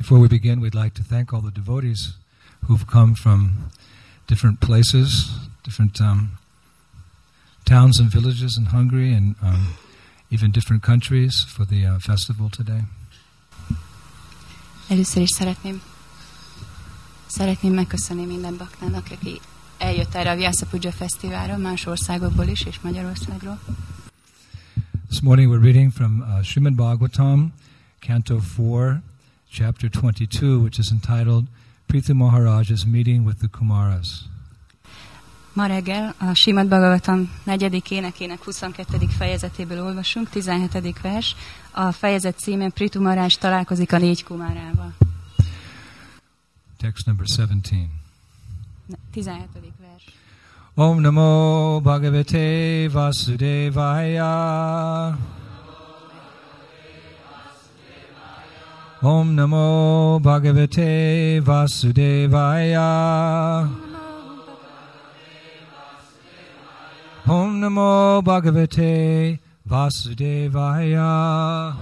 Before we begin, we'd like to thank all the devotees who've come from different places, different um, towns and villages in Hungary, and um, even different countries for the uh, festival today. Először is szeretném, szeretném megköszönni minden baknának, aki eljött erre a Vyasa Puja Fesztiválra, más országokból is, és Magyarországról. This morning we're reading from uh, Srimad Bhagavatam, Canto 4, chapter 22, which is entitled Prithu Maharaj's Meeting with the Kumaras. Ma reggel a Simad Bhagavatam negyedik énekének 22. fejezetéből olvasunk, 17. vers. A fejezet címe Prithu Maharaj találkozik a négy kumárával. Text number 17. 17. vers. Om Namo Bhagavate Vasudevaya. Om Namo Bhagavate Vasudevaya. Om Namo Bhagavate Vasudevaya.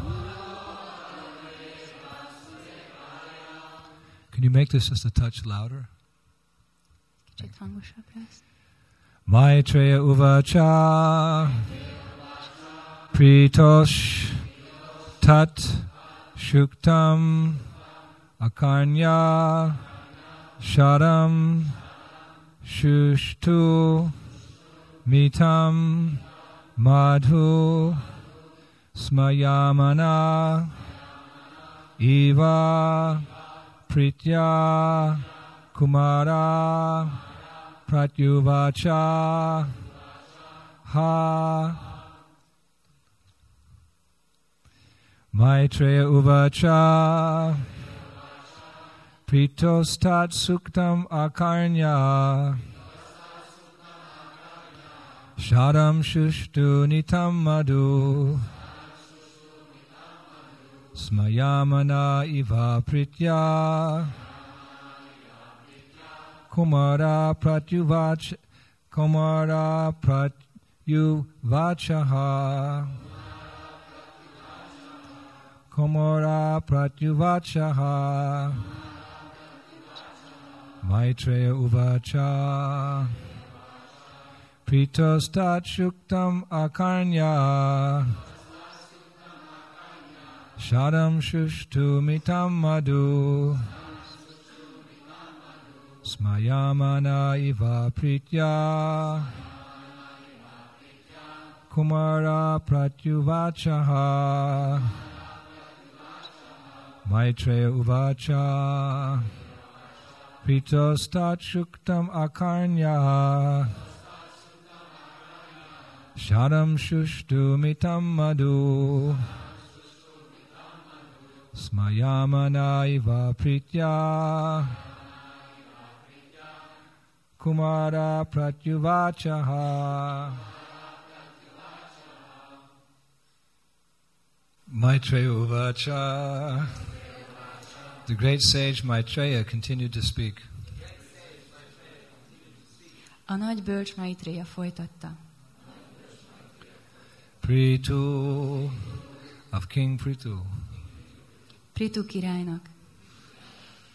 Can you make this just a touch louder? Lesz. Maitreya Uvacha Pritosh Tat Shuktam Akanya Sharam Shushtu Mitam Madhu Smayamana Eva Pritya Kumara Pratyuvacha Ha Maitreya Uvacha. Pritostat Suktam Akarnya. Shadam Shushtu Nitam Madhu Smayamana Iva Pritya. Kumara Pratyuvach Kumara Pratyuvachaha Kumara Pratyuvachaha. Maitreya Uvacha. Pritostat Shuktam Akarnya. Shadam Shushtu Mitam Madhu. Smayamana iva pritya. Kumara pratyuvachaha Maitreya uvacha. Pritostat shuktam akarnya. Shadam shushtu mitam madhu. Smayamana iva pritya. Kumara Pratyuvachaha. Maitreya Uvacha The great sage Maitreya continued to speak. A nagy bölcs Maitreya folytatta. Prithu of King Prithu Pritu királynak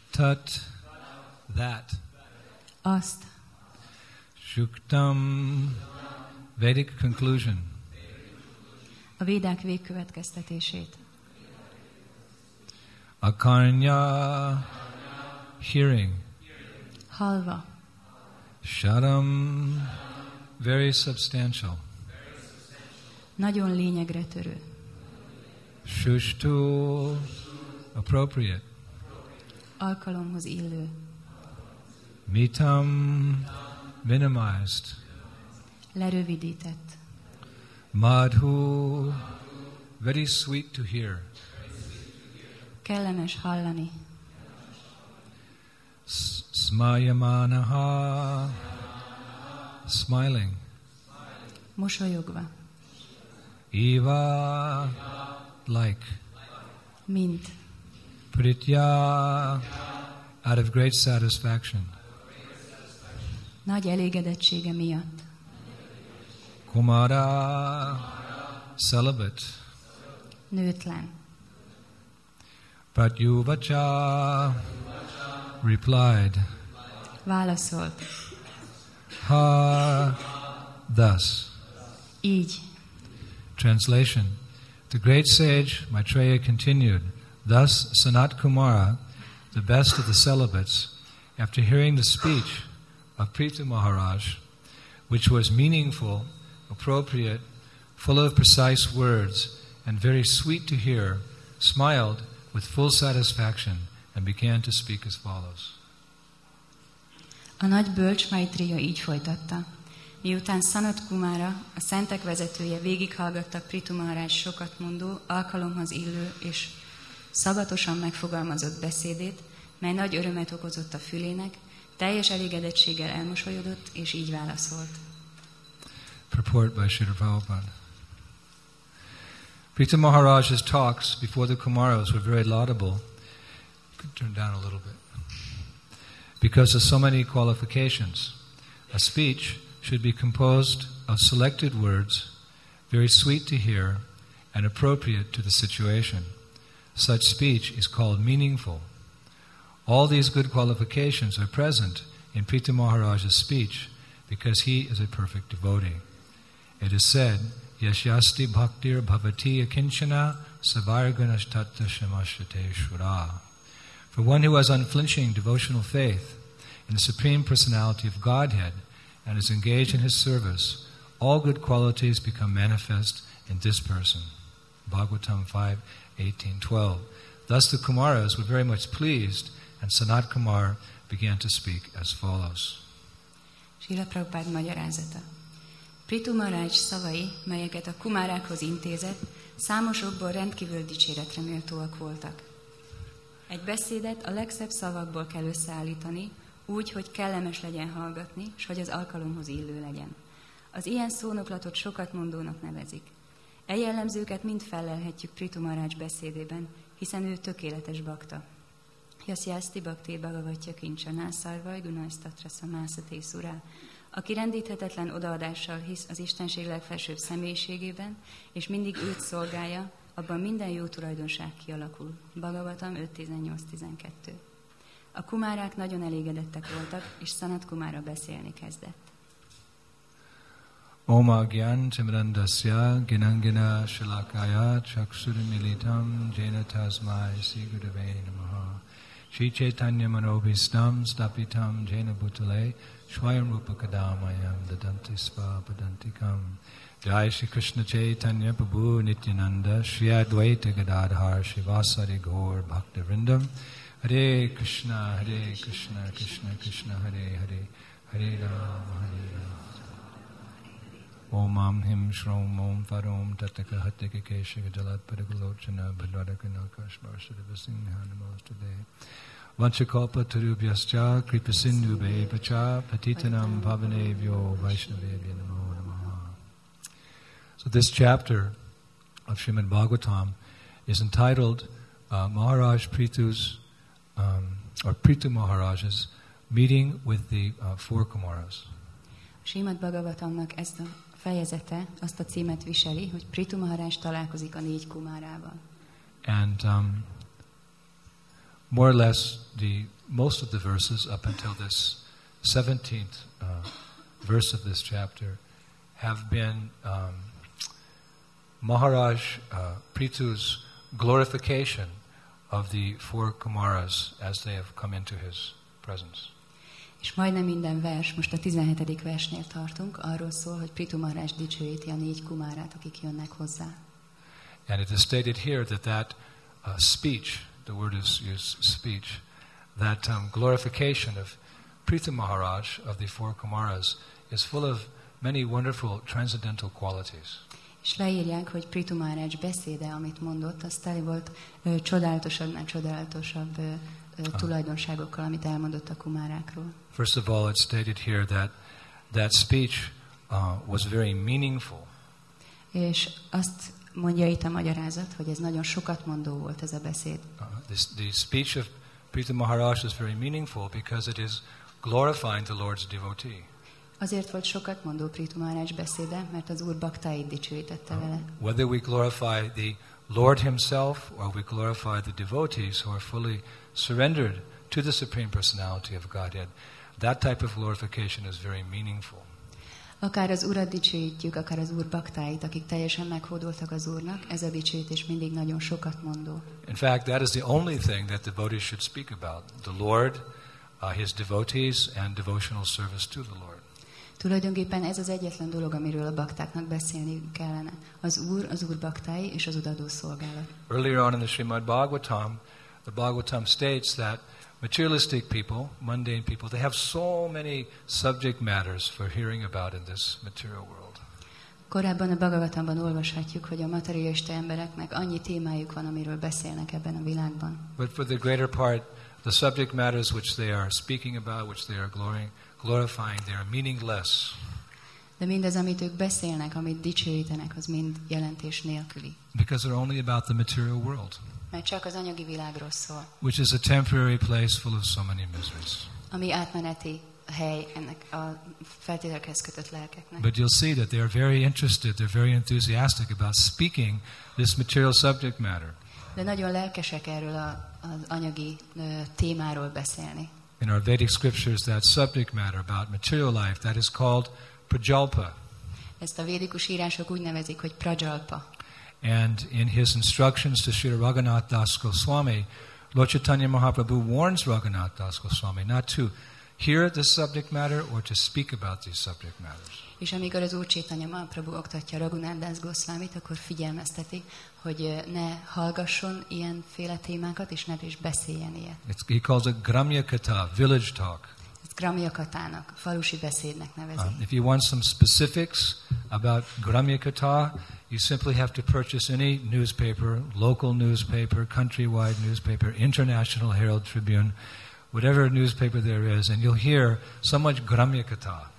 Tat that azt Shuktam Vedic conclusion a védák végkövetkeztetését. Akarnya hearing Halva, Shadam very substantial nagyon lényegre törő. Shushtu appropriate Alkalomhoz illő. Mitam minimized Lerövidített. Madhu very sweet to hear Kellemes hallani. Smayamanaha smiling Mosolyogva. Eva like Mint. Pritya out of great satisfaction Nagy elégedettsége miatt. Kumara celibate Nőtlen. Pratyuvacha replied, Válaszolt. Ha thus. Így. Translation The great sage Maitreya continued, Thus Sanat Kumara, the best of the celibates, after hearing the speech of Prithu Maharaj, which was meaningful, appropriate, full of precise words, and very sweet to hear, smiled with full satisfaction and began to speak as follows. A nagy bölcs Maitreya így folytatta. Miután Sanat Kumara, a szentek vezetője végighallgatta Prithu Maharaj sokat mondó, alkalomhoz illő és szabatosan megfogalmazott beszédét, mely nagy örömet okozott a fülének, teljes elégedettséggel elmosolyodott, és így válaszolt. Purport by Srila Prabhupada. Prithu Maharaj's talks before the Kumaras were very laudable. Could turn down a little bit. Because of so many qualifications. A speech should be composed of selected words, very sweet to hear and appropriate to the situation. Such speech is called meaningful. All these good qualifications are present in Prithu Maharaj's speech because he is a perfect devotee. It is said, Yashyasti bhaktir bhavati akinchana savarganashtatta shamashate shura. For one who has unflinching devotional faith in the Supreme Personality of Godhead and is engaged in his service, all good qualities become manifest in this person. Bhagavatam 5, 18, 12. Thus the Kumaras were very much pleased, and Sanat Kumar began to speak as follows. Srila Prabhupád magyarázata. Prithu Maharaj szavai, melyeket a kumárákhoz intézett, számos okból rendkívül dicséretre méltóak voltak. Egy beszédet a legszebb szavakból kell összeállítani, úgy, hogy kellemes legyen hallgatni, és hogy az alkalomhoz illő legyen. Az ilyen szónoklatot sokat mondónak nevezik. E jellemzőket mind fellelhetjük Prithu Maharaj beszédében, hiszen ő tökéletes bakta. Jasziászti bakté bagavatja kincsaná szarvaj gunajsztatra szamászaté szurá, aki rendíthetetlen odaadással hisz az Istenség legfelsőbb személyiségében, és mindig őt szolgálja, abban minden jó tulajdonság kialakul. Bhagavatam 5.18.12 A kumárák nagyon elégedettek voltak, és Szanat kumára beszélni kezdett. Oma Gyan Timrandasya Ginangina Shilakaya Chaksurimilitam Jena Tasmai Sri Gurave Namaha Shri Chaitanya Manobhistam Stapitam Jena Bhutale Shwayam Rupa Kadamayam Dadanti Sva Padantikam Jai Shri Krishna Chaitanya Prabhu Nityananda Shri Advaita Gadadhar Shivasari Gaur Bhakta Vrindam Hare Krishna Hare Krishna Krishna Krishna Hare Hare Hare Rama Hare Rama Om Him Shrom Om Farom Tataka Jalat Tarubhyascha Patitanam Vaishnavevya Namo Namaha So this chapter of Srimad Bhagavatam is entitled uh, Maharaj Prithu's um, or Prithu Maharaj's meeting with the uh, four Kumaras. Srimad Bhagavatamnak ezt a fejezete azt a címet viseli, hogy Prithu Maharaj találkozik a négy kumárával. And um, more or less, the most of the verses up until this 17th uh, verse of this chapter have been um, Maharaj uh, Prithu's glorification of the four Kumaras as they have come into his presence. És majdnem minden vers, most a 17. versnél tartunk, arról szól, hogy Prithu Maharaj dicsőíti a négy kumárát, akik jönnek hozzá. And it is stated here that that uh, speech, the word is used speech, that um, glorification of Prithu Maharaj of the four Kumaras is full of many wonderful transcendental qualities. És leírják, hogy Prithu Maharaj beszéde, amit mondott, az teli volt ö, csodálatosabbnál csodálatosabb ö, tulajdonságokkal, amit elmondott a kumárákról. First of all, it's stated here that that speech uh, was very meaningful. És azt mondja itt a magyarázat, hogy ez nagyon sokat mondó volt ez a beszéd. Uh, this, the speech of Prithu Maharaj is very meaningful because it is glorifying the Lord's devotee. Azért volt sokat mondó Prithu Maharaj beszéde, mert az Úr baktáit dicsőítette vele. Whether we glorify the Lord Himself, or we glorify the devotees who are fully surrendered to the Supreme Personality of Godhead. That type of glorification is very meaningful. Akár az Urat dicsőítjük, akár az Úr baktáit, akik teljesen meghódoltak az Úrnak, ez a dicsőítés mindig nagyon sokat mondó. In fact, that is the only thing that devotees should speak about the Lord, uh, His devotees, and devotional service to the Lord. Tulajdonképpen ez az egyetlen dolog, amiről a baktáknak beszélni kellene. Az Úr, az Úr baktái és az odadó szolgálat. Earlier on in the Srimad Bhagavatam, the Bhagavatam states that materialistic people, mundane people, they have so many subject matters for hearing about in this material world. Korábban a Bhagavatamban olvashatjuk, hogy a materialista embereknek annyi témájuk van, amiről beszélnek ebben a világban. But for the greater part, the subject matters which they are speaking about, which they are glorying, glorifying, they are meaningless. De mindez, amit ők beszélnek, amit dicsőítenek, az mind jelentés nélküli. Because they're only about the material world, Mert csak az anyagi világról szól, which is a temporary place full of so many miseries. ami átmeneti hely ennek a feltételekhez kötött lelkeknek. But you'll see that they are very interested, they're very enthusiastic about speaking this material subject matter. De nagyon lelkesek erről a, az anyagi ö, témáról beszélni. In our Vedic scriptures, that subject matter about material life, that is called prajalpa. Ezt a védikus írások úgy nevezik, hogy prajalpa. And in his instructions to Sri Raghunath Das Goswami, Lord Chaitanya Mahaprabhu warns Raghunath Das Goswami not to hear this subject matter or to speak about these subject matters. És amikor az Úr Csétanya Mahaprabhu oktatja Raghunandász Goszvámit, akkor figyelmezteti, hogy ö, ne hallgasson ilyenféle témákat, és ne is beszéljen ilyet. It's, he calls it Gramya Kata, village talk. Ezt Gramjakatának, falusi beszédnek nevezi. Um, if you want some specifics about Gramya Kata, you simply have to purchase any newspaper, local newspaper, countrywide newspaper, international Herald Tribune, whatever newspaper there is, and you'll hear so much Gramya Kata.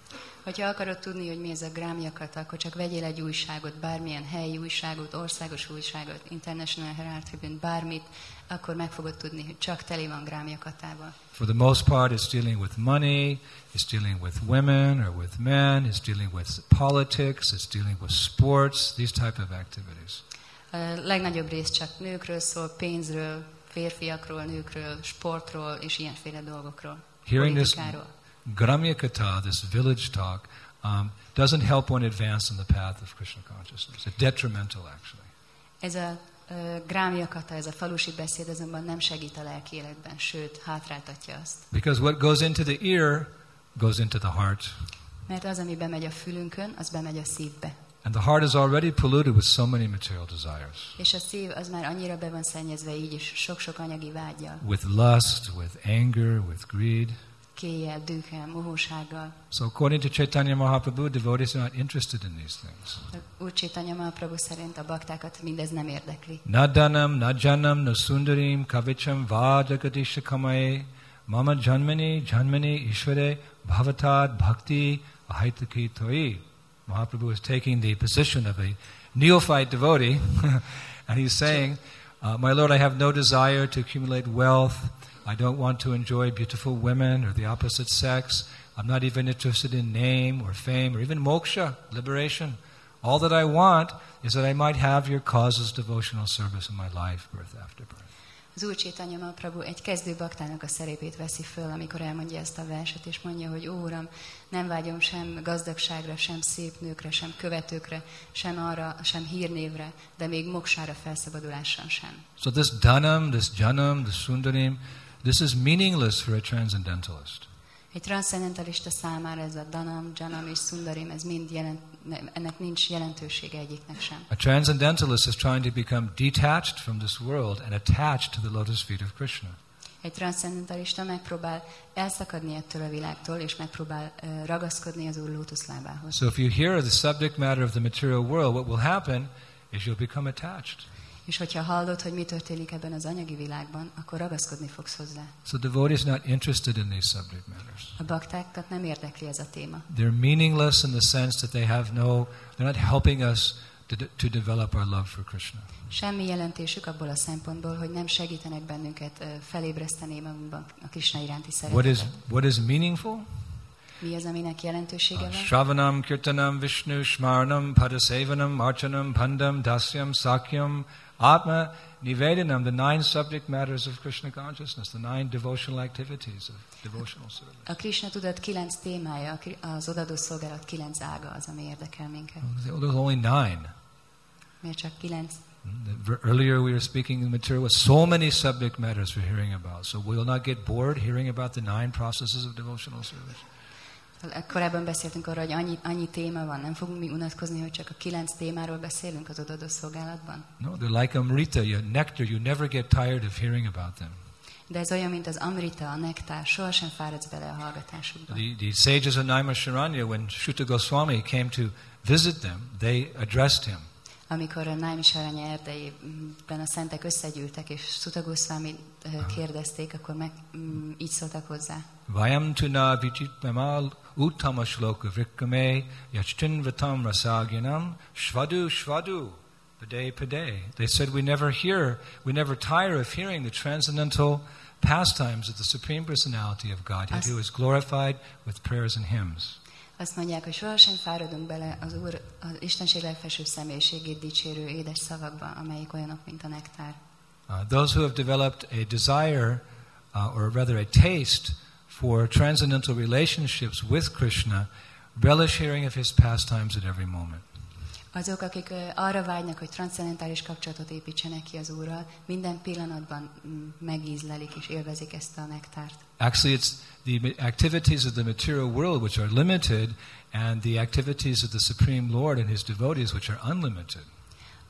Hogyha akarod tudni, hogy mi ez a grámjakata, akkor csak vegyél egy újságot, bármilyen helyi újságot, országos újságot, International Herald Tribune, bármit, akkor meg fogod tudni, hogy csak teli van grámjakatával. For the most part, it's dealing with money, it's dealing with women or with men, it's dealing with politics, it's dealing with sports, these type of activities. A legnagyobb rész csak nőkről szól, pénzről, férfiakról, nőkről, sportról és ilyenféle dolgokról. Hearing this. Gramya Kata, this village talk, um, doesn't help one advance in the path of Krishna consciousness. It's detrimental, actually. Ez a uh, grámjakata, ez a falusi beszéd azonban nem segít a lelki életben, sőt, hátráltatja azt. Because what goes into the ear goes into the heart. Mert az, ami bemegy a fülünkön, az bemegy a szívbe. And the heart is already polluted with so many material desires. És a szív az már annyira be van szennyezve így is sok-sok anyagi vágyjal, With lust, with anger, with greed. Kéjjel, dühkel, mohósággal. So according to Chaitanya Mahaprabhu, devotees are not interested in these things. Úr Csétanya Mahaprabhu szerint a baktákat mindez nem érdekli. Na danam, na janam, na sundarim, kavicham, va jagadisha kamaye, mama janmani, janmani, ishvare, bhavatad, bhakti, ahaitaki toi. Mahaprabhu is taking the position of a neophyte devotee, and he's saying, uh, My Lord, I have no desire to accumulate wealth. I don't want to enjoy beautiful women or the opposite sex. I'm not even interested in name or fame or even moksha, liberation. All that I want is that I might have your causes devotional service in my life, birth after birth. Az Úr Csétanya Mahaprabhu egy kezdő baktának a szerepét veszi föl, amikor elmondja ezt a verset, és mondja, hogy Ó, Uram, nem vágyom sem gazdagságra, sem szép nőkre, sem követőkre, sem arra, sem hírnévre, de még moksára felszabadulásra sem. So this dhanam, this janam, this sundarim, this is meaningless for a transcendentalist. Egy transzendentalista számára ez a danam, janam és sundarim, ez mind jelent, ne- ennek nincs jelentősége egyiknek sem. A transcendentalist is trying to become detached from this world and attached to the lotus feet of Krishna. Egy transzendentalista megpróbál elszakadni ettől a világtól, és megpróbál ö, ragaszkodni az Úr lótuszlábához. So if you hear the subject matter of the material world, what will happen is you'll become attached. És hogyha hallod, hogy mi történik ebben az anyagi világban, akkor ragaszkodni fogsz hozzá. So devotees not interested in these subject matters. A baktákat nem érdekli ez a téma. They're meaningless in the sense that they have no, they're not helping us to, to develop our love for Krishna. Semmi jelentésük abból a szempontból, hogy nem segítenek bennünket felébreszteni magunkban a Krishna iránti What is, szeretetet. what is meaningful? Mi az, aminek jelentősége Uh, van? Shravanam, Kirtanam, Vishnu, Smarnam, Padasevanam, Archanam, Pandam, Dasyam, Sakyam, Atma Nivedanam, the nine subject matters of Krishna consciousness, the nine devotional activities of devotional service. A Krishna tudat kilenc témája, az odadó szolgálat kilenc ága az, ami érdekel minket. Oh, well, There's only nine. Miért csak kilenc? Mm, earlier we were speaking in the material with so many subject matters we're hearing about. So we will not get bored hearing about the nine processes of devotional service. Korábban beszéltünk arról, hogy annyi, annyi téma van, nem fogunk mi unatkozni, hogy csak a kilenc témáról beszélünk az odadó szolgálatban. No, they're like Amrita, you nectar. You never get tired of hearing about them. De ez olyan, mint az amrita, a nektár, sohasem fáradsz bele a hallgatásukba. The, the sages of Naimisharanya, when Shuta Goswami came to visit them, they addressed him. Amikor a Nájmisaranya erdejében a szentek összegyűltek, és Sutagoszvámi kérdezték, akkor meg mm, így szóltak hozzá. Vayam tuna vichitmamal uttama shloka vrikkame yachtin vatam rasaginam shvadu shvadu pade pade. They said we never hear, we never tire of hearing the transcendental pastimes of the Supreme Personality of Godhead who is glorified with prayers and hymns. Azt mondják, hogy sohasem fáradunk bele az Úr, az Istenség legfelsőbb személyiségét dicsérő édes szavakba, amelyik olyanok, mint a nektár. Uh, those who have developed a desire, uh, or rather a taste, for transcendental relationships with Krishna relish hearing of his pastimes at every moment. Azok, akik arra vágynak, hogy transzendentális kapcsolatot építsenek ki az Úrral, minden pillanatban mm, megízlelik és élvezik ezt a nektárt. Actually, it's the activities of the material world which are limited, and the activities of the Supreme Lord and his devotees which are unlimited.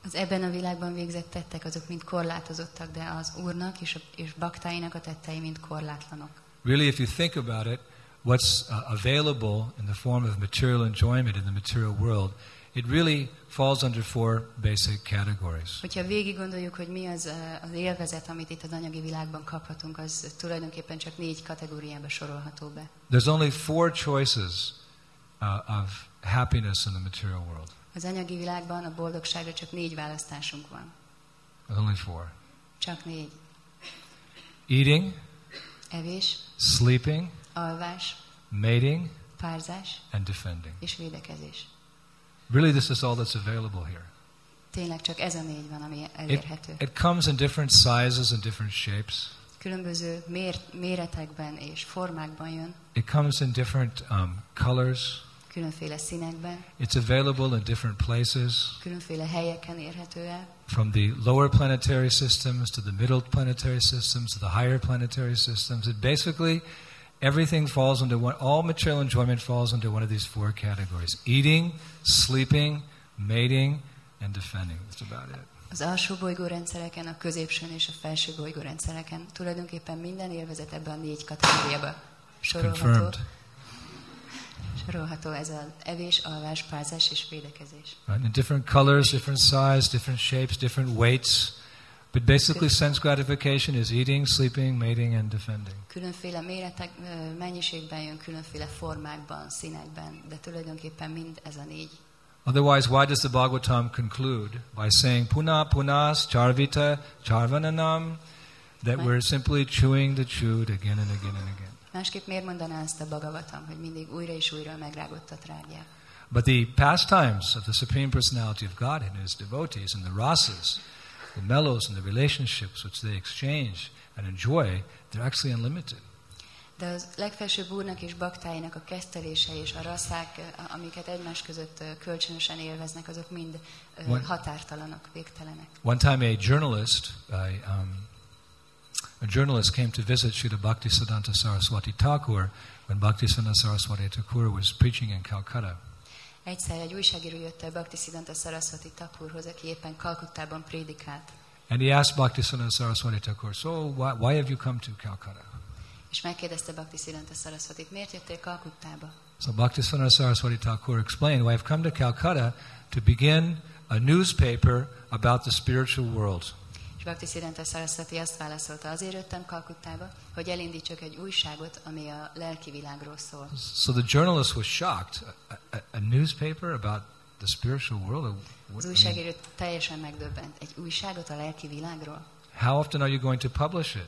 Az ebben a világban végzett tettek, azok mind korlátozottak, de az Úrnak és, a, és baktáinak a tettei mind korlátlanok. Really, if you think about it, what's uh, available in the form of material enjoyment in the material world, it really falls under four basic categories. Hogyha végig gondoljuk, hogy mi az ö, az élvezet, amit itt az anyagi világban kaphatunk, az tulajdonképpen csak négy kategóriába sorolható be. There's only four choices uh, of happiness in the material world. Az anyagi világban a boldogságra csak négy választásunk van. There's only four Csak négy. eating, Evés, sleeping, alvás, mating, párzás and defending. és védekezés. Really, this is all that's available here. Tényleg csak ez a négy van, ami It, elérhető. it comes in different sizes and different shapes. Különböző mér, méretekben és formákban jön, It comes in different um, colors. különféle színekben, It's available in different places, különféle helyeken érhető el, from the lower planetary systems to the middle planetary systems to the higher planetary systems. It basically, everything falls into one, all material enjoyment falls into one of these four categories eating, sleeping, mating, and defending. That's about it. Az alsó bolygórendszereken, a középsőn és a felső bolygórendszereken tulajdonképpen minden élvezet ebben a négy kategóriába sorolható. Confirmed. Sorolható ez az evés, alvás, pázás és védekezés. Right? In different colors, different size, different shapes, different weights. But basically, sense gratification is eating, sleeping, mating, and defending. Különféle méretek, mennyiségben jön, különféle formákban, színekben, de tulajdonképpen mind ez a négy. Otherwise, why does the Bhagavatam conclude by saying puna punas charvita charvananam? That we're simply chewing the chewed again and again and again. Másképp miért mondaná ezt a Bhagavatam, hogy mindig újra és újra megrágott a? But the pastimes of the Supreme Personality of Godhead and His devotees and the rasas, the mellows and the relationships which they exchange and enjoy, they're actually unlimited. De az legfelsőbb úrnak és baktáinak a kesztelése és a rasszák, eh, amiket egymás között eh, kölcsönösen élveznek, azok mind eh, ö, Van- határtalanok, végtelenek. One time, a journalist, a, um, a journalist came to visit Srila Bhaktisiddhanta Saraswati Thakur when Bhaktisiddhanta Saraswati Thakur was preaching in Calcutta. Egyszer egy újságíró jött el Bhaktisiddhanta Saraswati Thakurhoz, aki éppen Kalkuttában prédikált. And he asked Bhaktisiddhanta Saraswati Thakur, So, why, why have you come to Calcutta? És megkérdezte Bhaktisiddhanta Saraswatit, miért jöttél Kalkuttába? So, Bhaktisiddhanta Saraswati Thakur explained, well, I've come to Calcutta to begin a newspaper about the spiritual world. És Bhaktisiddhanta Saraswati azt válaszolta, azért jöttem Kalkuttába, hogy elindítsak egy újságot, ami a lelki világról szól. So the journalist was shocked. A, a, a newspaper about the spiritual world? What- Az újságíró teljesen megdöbbent. Egy újságot a lelki világról? how often are you going to publish it?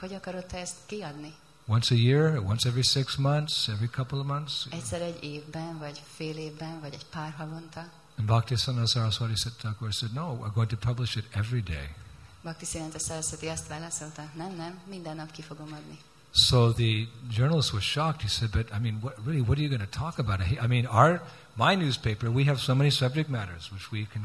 Hogy akarod te ezt kiadni? Once a year, once every six months, every couple of months? Egyszer egy évben, vagy fél évben, vagy egy pár havonta? And Bhaktisiddhanta Saraswati Thakur said, no, we're going to publish it every day. Bhakti Siddhanta Saraswati azt válaszolta, nem, nem, minden nap ki fogom adni. So the journalist was shocked. He said, "But I mean, what, really, what are you going to talk about? I mean, our my newspaper, we have so many subject matters which we can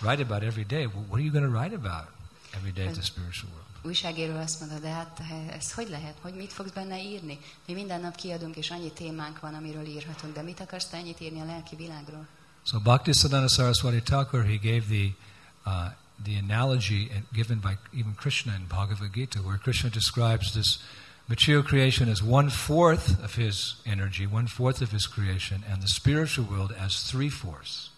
write about every day. Well, what are you going to write about every day at the spiritual world?" Újságíró azt mondta, de hát eh, ez hogy lehet, hogy mit fogsz benne írni? Mi minden nap kiadunk, és annyi témánk van, amiről írhatunk, de mit akarsz te ennyit írni a lelki világról? So Bhaktisiddhanta Saraswati Thakur, he gave the uh, the analogy given by even Krishna in Bhagavad Gita, where Krishna describes this material creation as one fourth of his energy, one fourth of his creation, and the spiritual world as three fourths.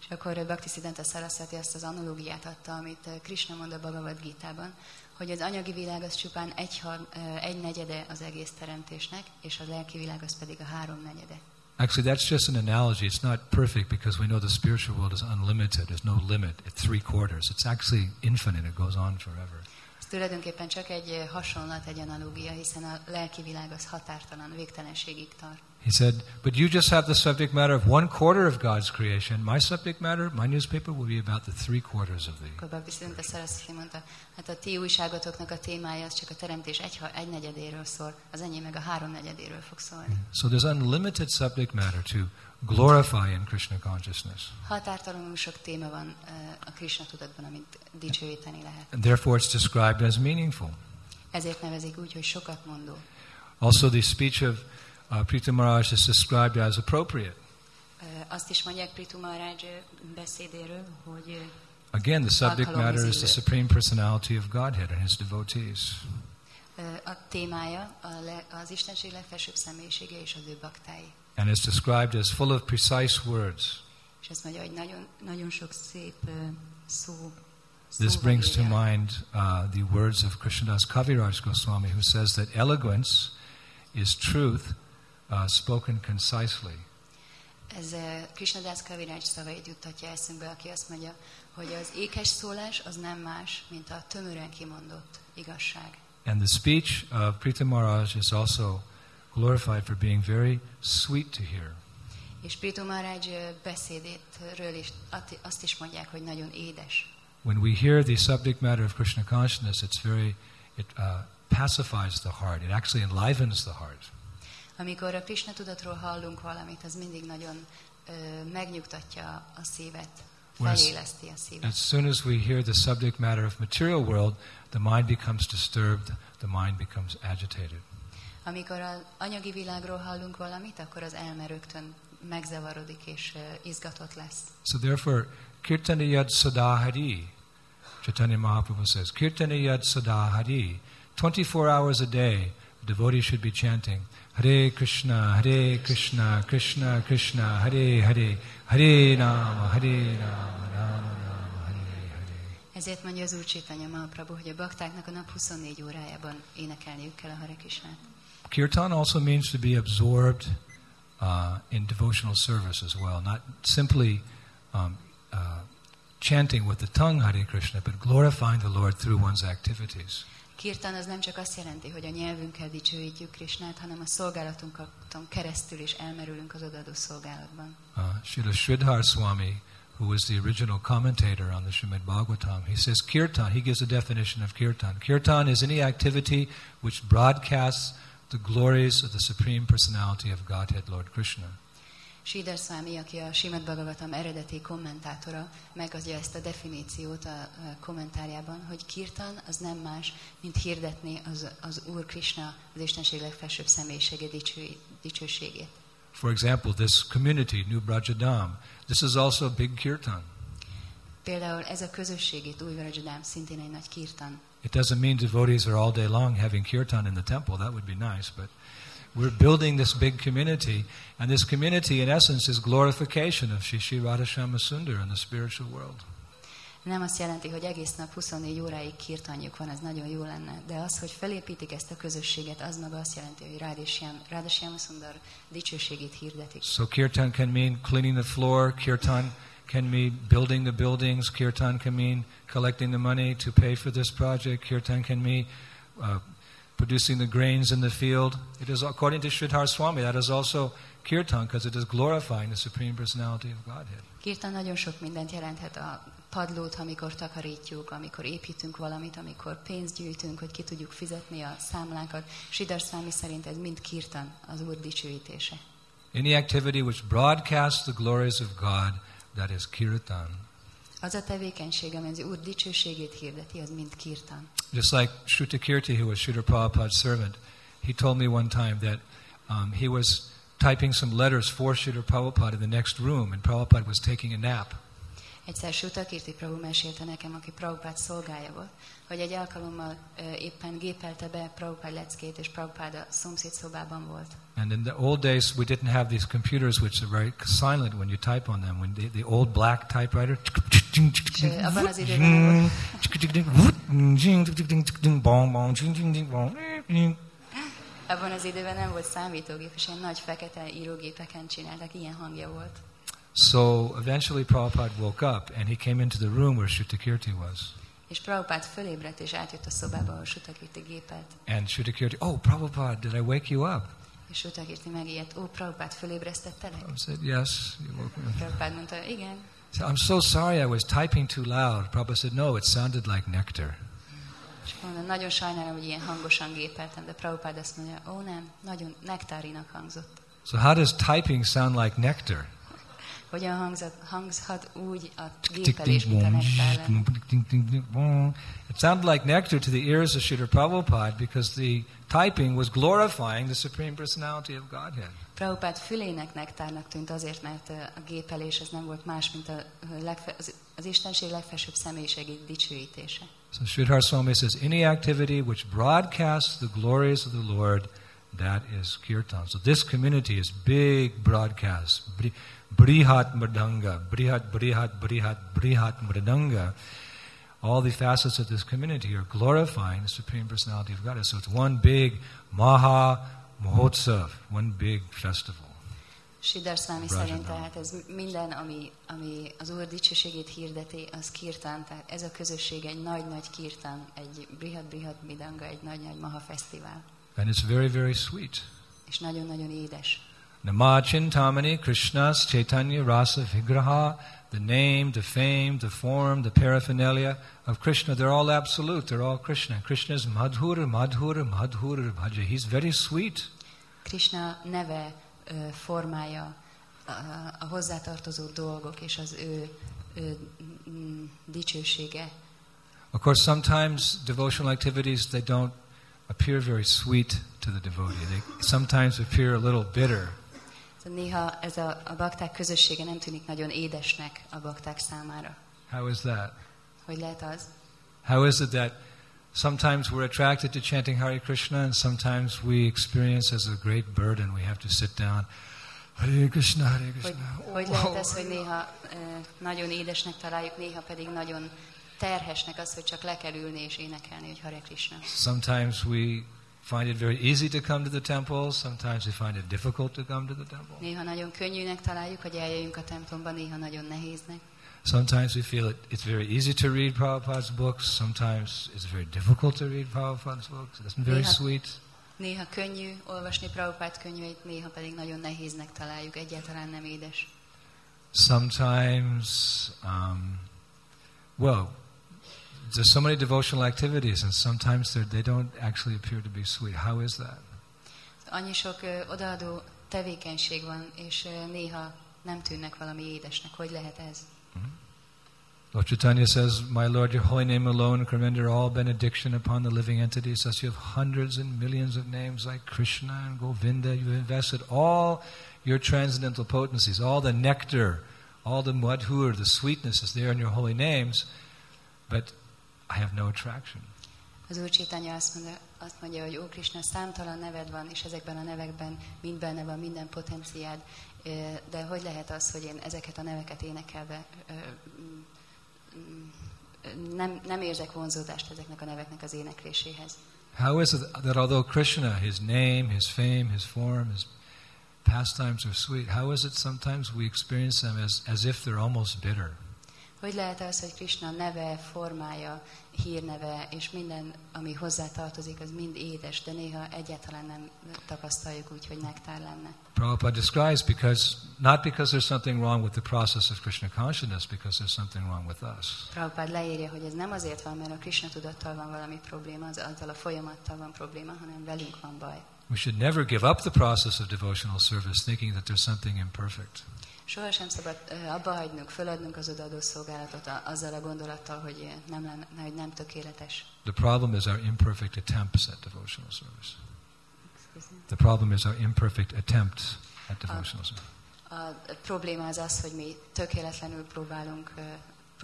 És akkor Bhakti Siddhanta Saraswati azt az analógiát adta, amit eh, Krishna mond a Bhagavad Gita-ban, hogy az anyagi világ az csupán egy, eh, egy negyede az egész teremtésnek, és a lelki világ az pedig a három negyede. Actually, that's just an analogy. It's not perfect because we know the spiritual world is unlimited. There's no limit at three quarters. It's actually infinite. It goes on forever. Ez tulajdonképpen csak egy eh, hasonlat, egy analógia, hiszen a lelki világ az határtalan, végtelenségig tart. He said, but you just have the subject matter of one quarter of God's creation. My subject matter, my newspaper, will be about the three quarters of the. Akkor viszont a Saraswati mondta, hát a ti újságotoknak a témája az csak a teremtés egy, egy negyedéről szól, az enyém meg a három negyedéről fog szólni. So there's unlimited subject matter to glorify in Krishna consciousness. Hatartalanul sok téma van uh, a Krishna tudatban, amit dicsőíteni lehet. And therefore it's described as meaningful. Ezért nevezik úgy, hogy sokat mondó. Also the speech of uh, Prithu Maharaj is described as appropriate. Azt is mondják Prithu Maharaj beszédéről, hogy Again, the subject matter is the supreme personality of Godhead and his devotees. A témája az Istenség legfelsőbb személyisége és az ő baktái. And is described as full of precise words. És azt mondja, hogy nagyon, nagyon sok szép szó This brings to mind uh, the words of Krishnadas Kaviraj Goswami, who says that eloquence is truth uh, spoken concisely. Ez uh, Krishnadas Kaviraj szavait juttatja eszünkbe, aki azt mondja, hogy az ékes szólás az nem más, mint a tömören kimondott igazság. And the speech of Prita Maharaj is also glorified for being very sweet to hear. És Prita Maharaj beszédétről is azt is mondják, hogy nagyon édes. When we hear the subject matter of Krishna consciousness, it's very it uh, pacifies the heart. It actually enlivens the heart. Amikor a Krishna tudatról hallunk valamit, az mindig nagyon uh, megnyugtatja a szívet. As soon as we hear the subject matter of material world, the mind becomes disturbed, the mind becomes agitated. Amikor az anyagi világról hallunk valamit, akkor az elme rögtön megzavarodik és izgatott lesz. So therefore, kirtaniyad sadahari, Chaitanya Mahaprabhu says, kirtaniyad sadahari, 24 hours a day, the devotee should be chanting, Hare Krishna, Hare Krishna, Krishna Krishna, Hare Hare, Hare Rama, Hare Rama, Rama Rama, Hare Hare. Ezért mondja az Úr Chaitanya Mahaprabhu, hogy a baktáknak a nap 24 órájában énekelniük kell a Hare Krishnát. Kirtan also means to be absorbed uh, in devotional service as well, not simply um, uh, chanting with the tongue Hare Krishna, but glorifying the Lord through one's activities. Kirtan az nem csak azt jelenti, hogy a nyelvünkkel dicsőítjük Krisnát, hanem a szolgálatunkon keresztül is elmerülünk az odaadó szolgálatban. Uh, Srila Sridhar Swami, who was the original commentator on the Srimad Bhagavatam, he says Kirtan, he gives a definition of Kirtan. Kirtan is any activity which broadcasts the glories of the Supreme Personality of Godhead, Lord Krishna. Siddhar Swami, aki a Simad Bhagavatam eredeti kommentátora, megadja ezt a definíciót a kommentárjában, hogy kirtan az nem más, mint hirdetni az, az Úr Krishna, az Istenség legfelsőbb személyisége dicső, dicsőségét. For example, this community, New Brajadam, this is also a big kirtan. Például ez a közösség itt, Új Brajadam, szintén egy nagy kirtan. It doesn't mean devotees are all day long having kirtan in the temple. That would be nice, but we're building this big community, and this community, in essence, is glorification of Shri Shri Radhashama Sundar in the spiritual world. Nem azt jelenti, hogy egész nap 24 óráig kirtanjuk van, ez nagyon jó lenne, de az, hogy felépítik ezt a közösséget, az maga azt jelenti, hogy Sundar dicsőségét hirdetik. So kirtan can mean cleaning the floor, kirtan can mean building the buildings, kirtan can mean collecting the money to pay for this project, kirtan can mean uh, producing the grains in the field. It is, according to Sridhar Swami, that is also kirtan because it is glorifying the Supreme Personality of Godhead. Kirtan nagyon sok mindent jelenthet a padlót, amikor takarítjuk, amikor építünk valamit, amikor pénzt gyűjtünk, hogy ki tudjuk fizetni a számlákat. Sidar Swami szerint ez mind kirtan, az Úr dicsőítése. Any activity which broadcasts the glories of God, that is kirtan. Az a tevékenység, ami az Úr dicsőségét hirdeti, az mind kirtan. Just like Shrutakirti, who was Srila Prabhupada's servant, he told me one time that um, he was typing some letters for Srila Prabhupada in the next room, and Prabhupada was taking a nap. Egyszer Sutakirti Prabhu mesélte nekem, aki Prabhupád szolgája volt, hogy egy alkalommal ö, éppen gépelte be Prabhupád leckét, és Prabhupád a szomszéd szobában volt. And in the old days, we didn't have these computers which are very silent when you type on them. When the, the old black typewriter. Abban az időben nem volt, abban az időben nem volt számítógép, és ilyen nagy fekete írógépeken csináltak, ilyen hangja volt. So eventually Prabhupada woke up and he came into the room where Shrutakirti was. És Prabhupád fölébredt, és átjött a szobába, ahol Sutakirti gépelt. And Shrutakirti, oh, Prabhupada, did I wake you up? És Sutakirti megijedt, ó, Prabhupád fölébresztettelek? I said, yes, you woke me up. Prabhupád mondta, igen. Said, I'm so sorry, I was typing too loud. Prabhupada said, no, it sounded like nectar. És mondta, nagyon sajnálom, hogy ilyen hangosan gépeltem, de Prabhupád azt mondja, ó nem, nagyon nektárinak hangzott. So how does typing sound like nectar? Hogyan hangzott, hangzhat úgy a gépelés, mint a nektár. It sounded like nectar to the ears of Srila Prabhupada because the typing was glorifying the Supreme Personality of Godhead. Prabhupád fülének nektárnak tűnt azért, mert a gépelés ez nem volt más, mint a, legfe, az, az Istenség legfelsőbb személyiségét dicsőítése. So Sridhar Swami says, any activity which broadcasts the glories of the Lord, that is kirtan. So this community is big broadcast. Bri- Brihat Mridanga, Brihat, Brihat, Brihat, Brihat Mridanga. All the facets of this community are glorifying the Supreme Personality of God. So it's one big Maha Mahotsav, one big festival. Sidar Swami Rajadam. szerint tehát ez minden, ami, ami az Úr dicsőségét hirdeti, az kirtán, tehát ez a közösség egy nagy-nagy kirtán, egy Brihat Brihat Midanga, egy nagy-nagy Maha fesztivál, And it's very, very sweet. és nagyon-nagyon édes. Nama Chintamani Krishna's Chaitanya Rasa Vigraha, the name, the fame, the form, the paraphernalia of Krishna, they're all absolute, they're all Krishna. Krishna is Madhura, Madhura, Madhura Bhaja. He's very sweet. Krishna neve, formája, a, hozzátartozó dolgok és az ő, ő dicsősége. Of course, sometimes devotional activities, they don't appear very sweet to the devotee. They sometimes appear a little bitter. Néha ez a, a bakták közössége nem tűnik nagyon édesnek a bakták számára. How is that? Hogy lehet az? How is it that sometimes we're attracted to chanting Hare Krishna and sometimes we experience as a great burden? We have to sit down. Hare Krishna, Hare Hogy, Krishna. hogy lehet ez, hogy néha ö, nagyon édesnek találjuk, néha pedig nagyon terhesnek az, hogy csak le kell ülni és énekelni, hogy Hare Krishna. Sometimes we find it very easy to come to the temple, sometimes we find it difficult to come to the temple. Néha nagyon könnyűnek találjuk, hogy eljöjjünk a templomba, néha nagyon nehéznek. Sometimes we feel it, it's very easy to read Prabhupada's books, sometimes it's very difficult to read Prabhupada's books. It's very Yeah. sweet. Néha könnyű olvasni Prabhupád könyveit, néha pedig nagyon nehéznek találjuk, egyáltalán nem édes. Sometimes, um, well, there's so many devotional activities, and sometimes they're- don't actually appear to be sweet. How is that? Annyi sok odaadó tevékenység van, és néha nem tűnnek valami édesnek. Hogy lehet ez? Mm-hmm. Lord Chaitanya says, My Lord, your holy name alone can render all benediction upon the living entities. Thus you have hundreds and millions of names like Krishna and Govinda. You've invested all your transcendental potencies, all the nectar, all the madhur, the sweetness is there in your holy names, but I have no attraction. Az Úr Csétanya azt mondja, azt mondja, hogy Ó Krishna, számtalan neved van, és ezekben a nevekben mind benne van minden potenciád, de hogy lehet az, hogy én ezeket a neveket énekelve ö, mm, mm, nem, nem érzek vonzódást ezeknek a neveknek az énekléséhez? How is it that although Krishna, his name, his fame, his form, his pastimes are sweet, how is it sometimes we experience them as, as if they're almost bitter? Hogy lehet az, hogy Krishna neve, formája, hírneve és minden, ami hozzá tartozik, az mind édes, de néha egyáltalán nem tapasztaljuk úgy, hogy nektár lenne. Prabhupada describes because not because there's something wrong with the process of Krishna consciousness, because there's something wrong with us. Prabhupada leírja, hogy ez nem azért van, mert a Krishna tudattal van valami probléma, az azzal a folyamattal van probléma, hanem velünk van baj. We should never give up the process of devotional service thinking that there's something imperfect. Sohasem szabad abba hagynunk, föladnunk az odaadó szolgálatot a- azzal a gondolattal, hogy nem, lenne, hogy nem tökéletes. The problem is our imperfect attempts at devotional service. The problem is our imperfect attempts at devotional service. A probléma az az, hogy mi tökéletlenül próbálunk,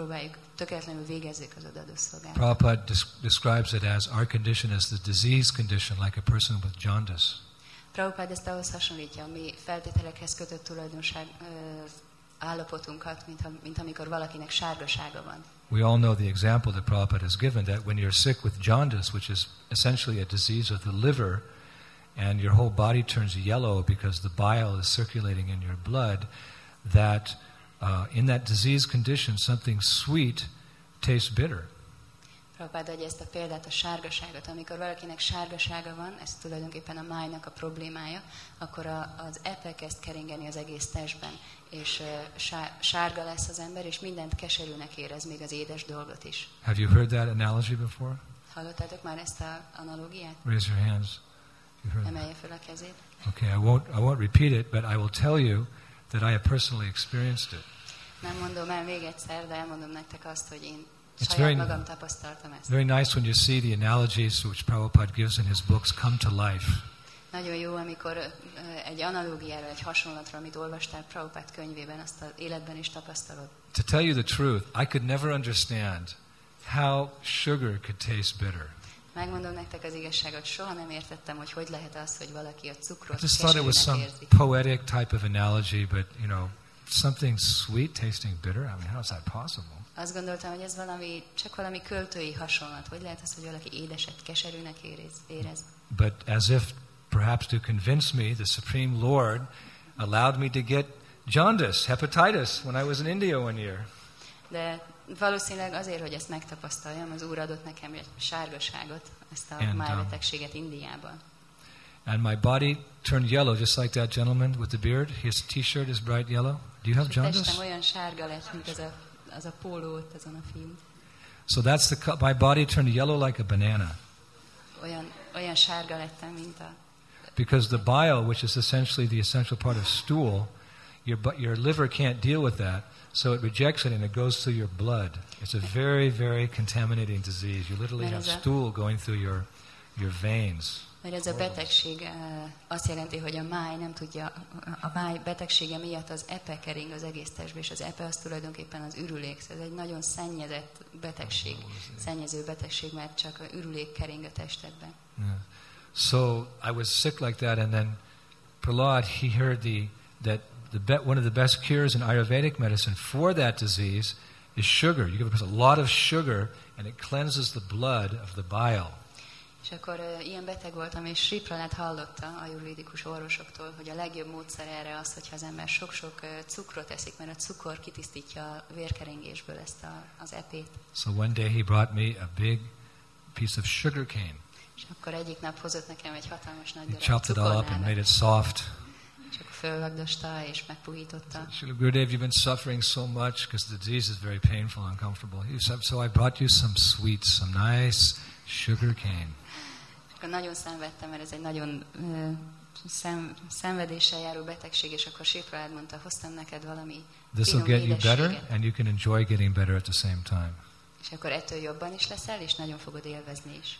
próbáljuk, tökéletlenül végezzük az odaadó szolgálatot. Prabhupada describes it as our condition as the disease condition, like a person with jaundice. Prabhupád ezt ahhoz hasonlítja, mi feltételekhez kötött tulajdonság ö, állapotunkat, mint, mint amikor valakinek sárgasága van. We all know the example that Prabhupada has given that when you're sick with jaundice, which is essentially a disease of the liver, and your whole body turns yellow because the bile is circulating in your blood, that uh, in that disease condition, something sweet tastes bitter. Prabhupád adja ezt a példát, a sárgaságot. Amikor valakinek sárgasága van, ez tulajdonképpen a májnak a problémája, akkor a, az epe kezd keringeni az egész testben, és sárga lesz az ember, és mindent keserűnek érez, még az édes dolgot is. Have you heard that analogy before? Hallottátok már ezt a analógiát? Raise your hands. You heard? Emelje fel a kezét. Okay, I won't, I won't repeat it, but I will tell you that I have personally experienced it. Nem mondom el még egyszer, de elmondom nektek azt, hogy én It's very-. Very nice when you see the analogies which Prabhupada gives in his books come to life. Nagyon jó, amikor egy analógiára, egy hasonlatra, amit olvastál Prabhupád könyvében, azt az életben is tapasztalod. To tell you the truth, I could never understand how sugar could taste bitter. Megmondom nektek az igazságot, soha nem értettem, hogy hogy lehet az, hogy valaki a I cukrot just thought it was some érzi. poetic type of analogy, but you know, something sweet tasting bitter. I mean, how is that possible? Azt gondoltam, hogy ez valami, csak valami költői hasonlat. Hogy lehet az, hogy valaki édeset keserűnek érez? érez? But as if perhaps to convince me, the Supreme Lord allowed me to get jaundice, hepatitis, when I was in India one year. De valószínűleg azért, hogy ezt megtapasztaljam, az Úr adott nekem egy sárgaságot, ezt a And, um, májbetegséget Indiában. And my body turned yellow, just like that gentleman with the beard. His T-shirt is bright yellow. Do you have jaundice? testem olyan sárga lett, mint az a, az a póló ott azon a film. So that's the my body turned yellow like a banana Olyan, olyan sárga lettem, mint a... because the bile, which is essentially the essential part of stool, your your liver can't deal with that, so it rejects it and it goes through your blood. It's a very very contaminating disease. You literally have stool going through your your veins. Mert ez a betegség eh, azt jelenti, hogy a máj nem tudja, a máj betegsége miatt az epe kering az egész testbe, és az epe az tulajdonképpen az ürülék. Ez egy nagyon szennyezett betegség, szennyező betegség, mert csak a ürülék kering a testedben. Yeah. So I was sick like that, and then Prahlad he heard the that be, one of the best cures in Ayurvedic medicine for that disease is sugar. You give a person a lot of sugar, and it cleanses the blood of the bile. És akkor uh, ilyen beteg voltam, és Sri Prahlad hallotta a jurvédikus orvosoktól, hogy a legjobb módszer erre az, hogyha az ember sok-sok uh, cukrot eszik, mert a cukor kitisztítja a vérkeringésből ezt a, az epét. So one day he brought me a big piece of sugar cane. És akkor egyik nap hozott nekem egy hatalmas nagy He darab chopped it all up and made it soft. És akkor fölvagdosta és megpuhította. Srila Gurudev, you've been suffering so much because the disease is very painful and uncomfortable. So I brought you some sweets, some nice sugar cane. Akkor nagyon szenvedtem, mert ez egy nagyon ö, szem, szenvedéssel járó betegség, és akkor Sri Prahlad mondta, hoztam neked valami This will get you better, and you can enjoy getting better at the same time. És akkor ettől jobban is leszel, és nagyon fogod élvezni is.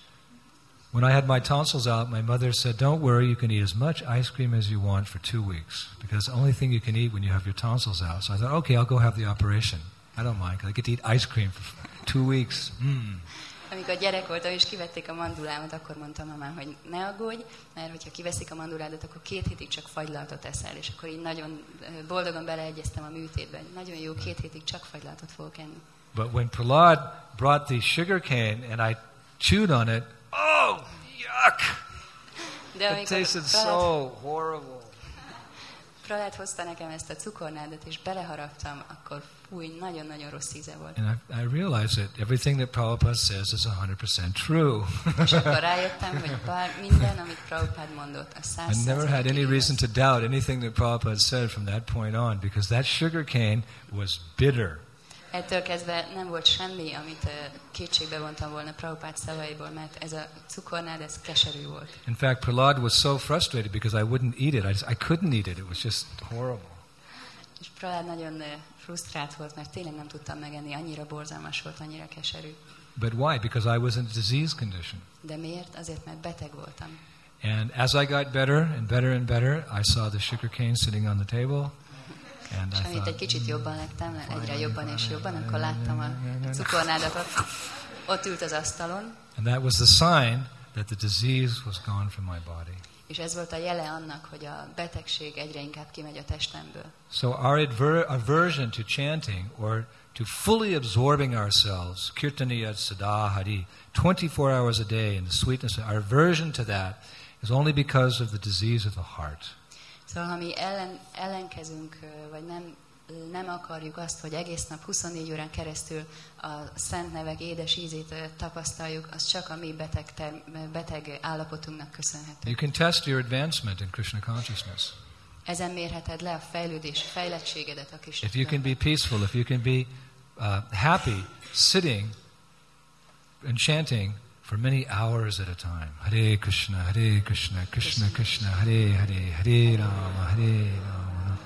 When I had my tonsils out, my mother said, Don't worry, you can eat as much ice cream as you want for two weeks because the only thing you can eat when you have your tonsils out. So I thought, okay, I'll go have the operation. I don't mind 'cause I get to eat ice cream for two weeks. Mm. Amikor gyerek voltam, és kivették a mandulámat, akkor mondtam mamám, hogy ne aggódj, mert hogyha kiveszik a manduládat, akkor két hétig csak fagylaltot eszel, és akkor így nagyon boldogan beleegyeztem a műtétbe. hogy Nagyon jó, két hétig csak fagylaltot fogok enni. But when Prahlad brought the sugar cane and I chewed on it, yuck! De It tasted Prahlad, so horrible. Pralát hozta nekem ezt a cukornádat, és beleharaptam, akkor fúj, nagyon-nagyon rossz íze volt. And I, I realized that everything that Prabhupada says is 100% true. És akkor rájöttem, hogy bár minden, amit Prabhupád mondott, a száz I never had any reason to doubt anything that Prabhupada said from that point on because that sugar cane was bitter. Ettől kezdve nem volt semmi, amit kétségbe vontam volna Prabhupád szavaiból, mert ez a cukornád, ez keserű volt. In fact, Prahlad was so frustrated because I wouldn't eat it. I, just, I couldn't eat it. It was just horrible. És Prahlad nagyon frusztrált volt, mert tényleg nem tudtam megenni, annyira borzalmas volt, annyira keserű. But why? Because I was in a disease condition. De miért? Azért, mert beteg voltam. And as I got better and better and better, I saw the sugar cane sitting on the table. És amint egy kicsit jobban lettem, egyre jobban és jobban, akkor láttam a cukornádat ott, ott ült az asztalon, and that was the sign that the disease was gone from my body. és ez volt a jele annak, hogy a betegség egyre inkább kimegy a testemből. So our adver- aversion to chanting or to fully absorbing ourselves, kirtaniya sada hari, 24 hours a day in the sweetness, our aversion to that is only because of the disease of the heart. Szóval, ha mi ellen, ellenkezünk, vagy nem, nem akarjuk azt, hogy egész nap 24 órán keresztül a szent nevek édes ízét tapasztaljuk, az csak a mi beteg, ter- beteg állapotunknak köszönhető. You can test your advancement in Krishna consciousness. Ezen mérheted le a fejlődés, fejlettségedet a kis If you can be peaceful, if you can be uh, happy sitting and chanting for many hours at a time. Hare Krishna, Hare Krishna, Krishna Krishna, Hare Hare, Hare Rama, Hare Rama.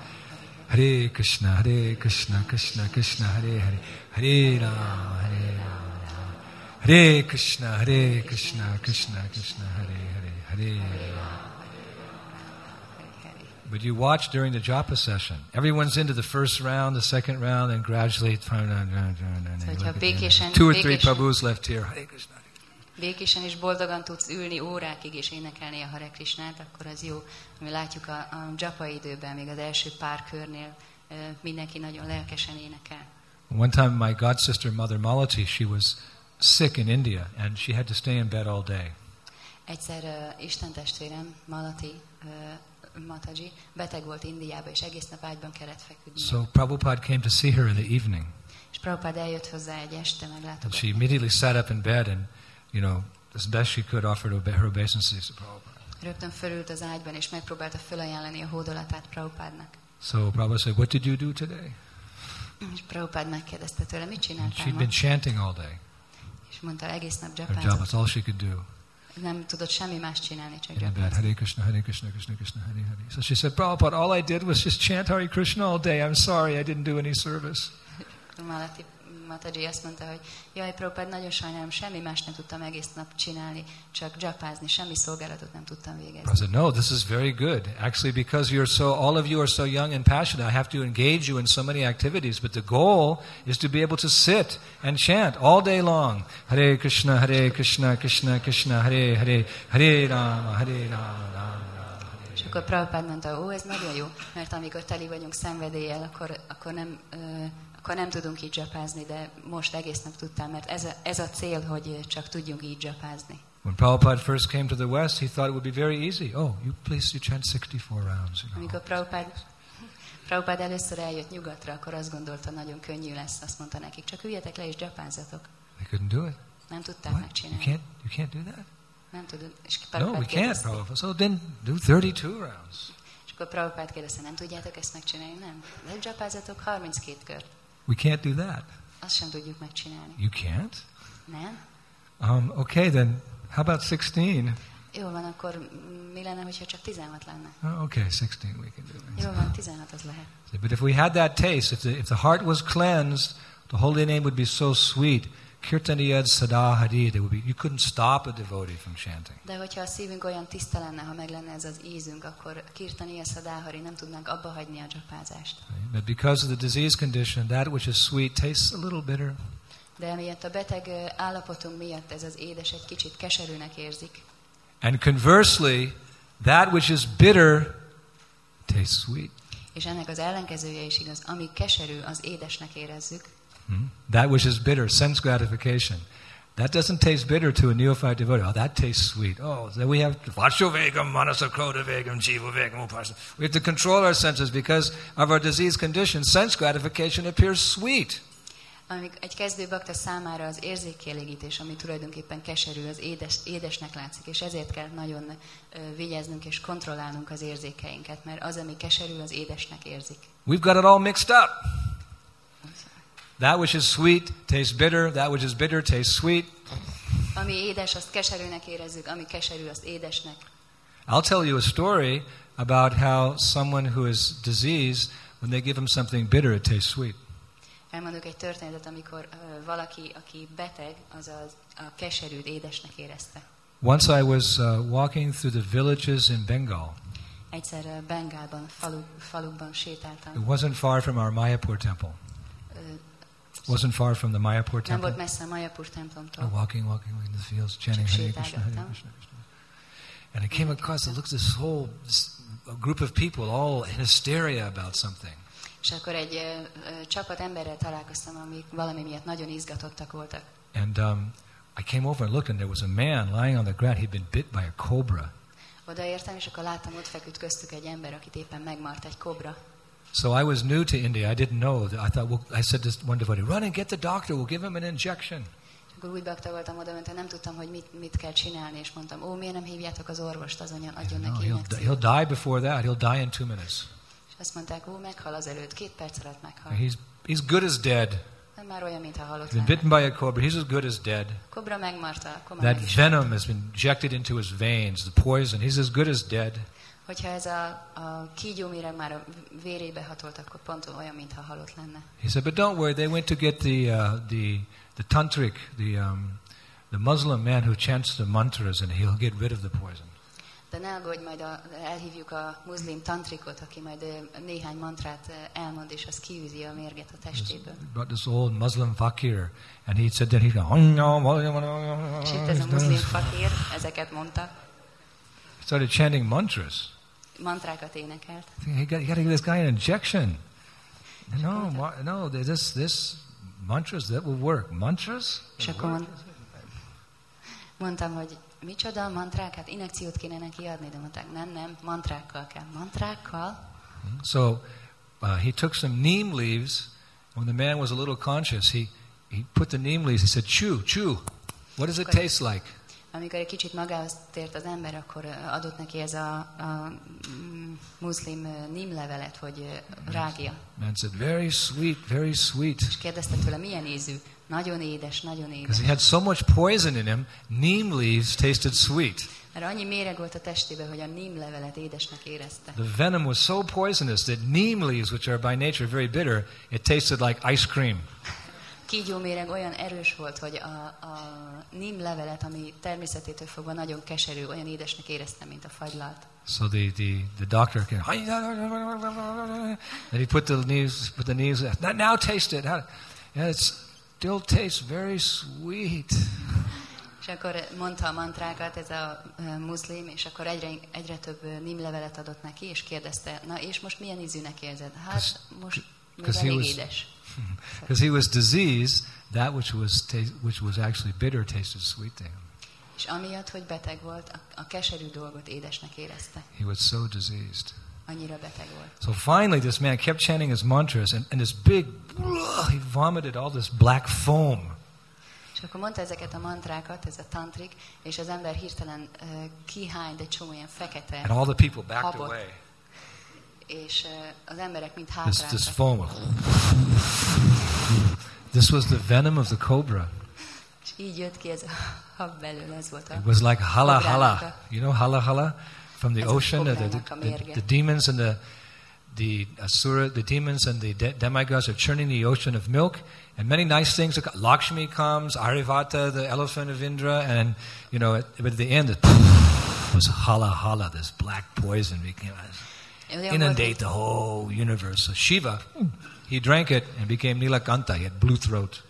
Hare Krishna, Hare Krishna, Krishna Krishna, Hare Hare, Hare Rama, Hare Rama. Hare Krishna, Hare Krishna, Krishna Krishna, Hare Hare, Hare Rama. But you watch during the japa session. Everyone's into the first round, the second round, and gradually. two or three time, left here. time, time, békésen és boldogan tudsz ülni órákig és énekelni a Hare Krishnát, akkor az jó. Mi látjuk a, a japa időben, még az első pár körnél mindenki nagyon lelkesen énekel. One time, my god sister, Mother Malati, she was sick in India, and she had to stay in bed all day. Egyszer uh, Isten testvérem, Malati uh, Mataji, beteg volt Indiába, és egész nap ágyban kellett feküdni. So Prabhupada came to see her in the evening, és Prabhupád eljött hozzá egy este and she immediately sat up in bed and, you know, as best she could, offered her obeisances to Prabhupada. Rögtön fölült az ágyban, és megpróbálta fölajánlani a hódolatát Prabhupádnak. So Prabhupada said, "What did you do today?" És Prabhupád megkérdezte tőle, mit And csináltál She'd been chanting all day. És mondta, egész nap Her job, all she could do. Nem tudott semmi más csinálni, csak in the bed. Hare Krishna, Hare Krishna, Krishna Krishna, Hare Hare. So she said, Prabhupada, all I did was just chant Hare Krishna all day. I'm sorry, I didn't do any service. Malati Mataji azt mondta, hogy jaj, Prabhupád, nagyon sajnálom, semmi más nem tudtam egész nap csinálni, csak japázni, semmi szolgálatot nem tudtam végezni. Said, no, this is very good. Actually, because you're so, all of you are so young and passionate, I have to engage you in so many activities. But the goal is to be able to sit and chant all day long. Hare Krishna, Hare Krishna, Krishna Krishna, Hare Hare, Hare Rama, Hare Rama, Rama. És akkor Prabhupád mondta, ó, ez nagyon jó, mert amikor teli vagyunk szenvedéllyel, akkor, akkor, nem, ö, akkor nem tudunk így japázni, de most egész nap tudtam, mert ez a, ez a cél, hogy csak tudjunk így japázni. When Prabhupada first came to the West, he thought it would be very easy. Oh, you please, you chant 64 rounds. You know. Amikor Prabhupád, Prabhupád először eljött nyugatra, akkor azt gondolta, nagyon könnyű lesz, azt mondta nekik, csak üljetek le és japázzatok. They couldn't do it. Nem tudták What? You megcsinálni. can't, you can't do that? Nem tudod. És No, we can't, Prabhupada. So then do 32 rounds. És akkor Prabhupád kérdezte, nem tudjátok ezt megcsinálni? Nem. De japázzatok 32 kört. We can't do that. Azt sem tudjuk megcsinálni. You can't? Nem? Um, okay, then how about 16? Jó van, akkor mi lenne, hogyha csak 16 lenne? Oh, okay, 16 we can do Jó that. van, 16 az lehet. But if we had that taste, if the, if the heart was cleansed, the holy name would be so sweet. Kirtaniyad Sada Hari, there would be, you couldn't stop a devotee from chanting. De hogyha a szívünk olyan tiszta lenne, ha meg lenne ez az ízünk, akkor kirtani a szadáhari, nem tudnánk abba hagyni a. Right? But because of the disease condition, that which is sweet tastes a little bitter. De emiatt a beteg állapotunk miatt ez az édes egy kicsit keserűnek érzik. And conversely, that which is bitter tastes sweet. És ennek az ellenkezője is igaz. Ami keserű, az édesnek érezzük. Hmm? That which is bitter, sense gratification. That doesn't taste bitter to a neophyte devotee. Oh, that tastes sweet. Oh, then we have Vachuvegam, Manasakrodavegam, Jivavegam, Upasana. We have to control our senses because of our disease condition. Sense gratification appears sweet. Amíg egy kezdő bakta számára az érzékkielégítés, ami tulajdonképpen keserű, az édes, édesnek látszik, és ezért kell nagyon ö, vigyáznunk és kontrollálnunk az érzékeinket, mert az, ami keserű, az édesnek érzik. We've got it all mixed up. That which is sweet tastes bitter, that which is bitter tastes sweet. Ami édes, azt keserűnek érezzük, ami keserű, azt édesnek. I'll tell you a story about how someone who is diseased, when they give them something bitter, it tastes sweet. Elmondok egy történetet, amikor ö, valaki, aki beteg, az az, a keserűt édesnek érezte. Once I was uh, walking through the villages in Bengal. Egyszer Bengálban, falu, falukban sétáltam. It wasn't far from our Mayapur temple. Wasn't far from the Mayapur Nem volt temple. messze a Majapur Oh, templomtól. walking, walking in the fields, chanting Hare Krishna, Hare. Krishna. And I came across, it looks this whole this, group of people all in hysteria about something. És akkor egy ö, csapat emberrel találkoztam, amik valami miatt nagyon izgatottak voltak. And um, I came over and looked, and there was a man lying on the ground. He'd been bit by a cobra. Odaértem, és akkor láttam, ott feküdt köztük egy ember, akit éppen megmart egy kobra. So I was new to India. I didn't know. I thought, well, I said to one devotee, run and get the doctor. We'll give him an injection. Akkor úgy bakta voltam oda, mert nem tudtam, hogy mit, mit kell csinálni, és mondtam, ó, miért nem hívjátok az orvost, azon adjon No, neki he'll, he'll die before that. He'll die in two minutes. És azt mondták, ó, meghal az előtt, két perc alatt meghal. He's, he's good as dead. Nem már olyan, mintha halott He's been lenne. bitten by a cobra. He's as good as dead. Kobra megmarta, That venom has been injected into his veins, the poison. He's as good as dead. Hogyha ez a, a kígyóméreg már a vérébe hatolt, akkor pont olyan, mintha halott lenne. He said, but don't worry. They went to get the, uh, the, the tantric, the, um, the Muslim man who chants the mantras, and he'll get rid of the poison. De ne aggódj, majd a, elhívjuk a muszlim tantrikot, aki majd néhány mantrát elmond, és az kiűzi a mérget a testéből. But this old Muslim fakir, and he said that going, És itt ez a muszlim fakír ezeket mondta, started chanting mantras. Mantrákat énekelt. He got, he got to give this guy an injection. No, ma- no, this, this mantras that will work. Mantras? És akkor mond, mondtam, hogy micsoda mantrákat, injekciót kéne neki adni, de mondták, nem, nem, mantrákkal kell. Mantrákkal? So uh, he took some neem leaves. When the man was a little conscious, he, he put the neem leaves. He said, "Chew, chew. What does it taste like?" Amikor egy kicsit magához tért az ember, akkor adott neki ez a, a mm, muszlim nímlevelet, hogy ö, rágja. Man said, "Very sweet, very sweet." És kérdezte tőle, milyen ízű? Nagyon édes, nagyon Because édes. he had so much poison in him, neem leaves tasted sweet. Mert annyi méreg volt a testében, hogy a nímlevelet édesnek érezte. The venom was so poisonous that neem leaves, which are by nature very bitter, it tasted like ice cream. Kígyó méreg olyan erős volt, hogy a, a nímlevelet, ami természetétől fogva nagyon keserű, olyan édesnek érezte, mint a fagylalt. So the, the, the doctor came, and he put the leaves, put the leaves, now, now taste it. Yeah, it still tastes very sweet. És akkor mondta a mantrákat ez a muszlim, és akkor egyre, egyre több nímlevelet adott neki, és kérdezte, na és most milyen ízűnek érzed? Hát most még elég édes. Because he was diseased, that which was, which was actually bitter tasted sweet to him. És amiatt, hogy beteg volt, a, a keserű dolgot édesnek érezte. He was so diseased. Annyira beteg volt. So finally, this man kept chanting his mantras, and, and this big, he vomited all this black foam. És akkor mondta ezeket a mantrákat, ez a tantrik, és az ember hirtelen uh, kihányt egy csomó ilyen fekete And all the people backed habot, away. És az emberek mind This, this foam. This was the venom of the cobra. És így jött ki ez a hab belőle, ez volt a... It was like hala hala. You know hala hala from the Ez ocean. The, the, the, the demons and the the asura, the demons and the de- demigods are churning the ocean of milk, and many nice things. Lakshmi comes, Arivata, the elephant of Indra, and you know, at, but at the end it was hala hala. This black poison became inundate the whole universe. So Shiva, he drank it and became Nilakanta. He had blue throat.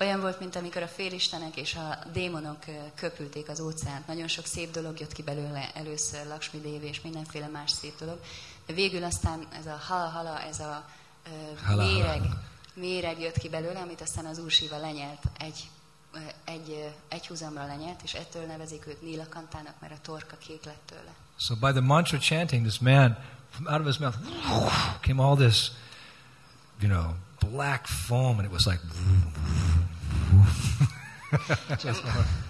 olyan volt, mint amikor a félistenek és a démonok köpülték az óceánt. Nagyon sok szép dolog jött ki belőle, először Lakshmi Devi és mindenféle más szép dolog. De végül aztán ez a hala-hala, ez a ö, Hala-hala. méreg, méreg jött ki belőle, amit aztán az Úr Siva lenyelt egy egy, egy húzamra lenyelt, és ettől nevezik őt Nílakantának, mert a torka kék lett tőle. So by the mantra chanting, this man, out of his mouth, came all this, you know, black foam, and it was like.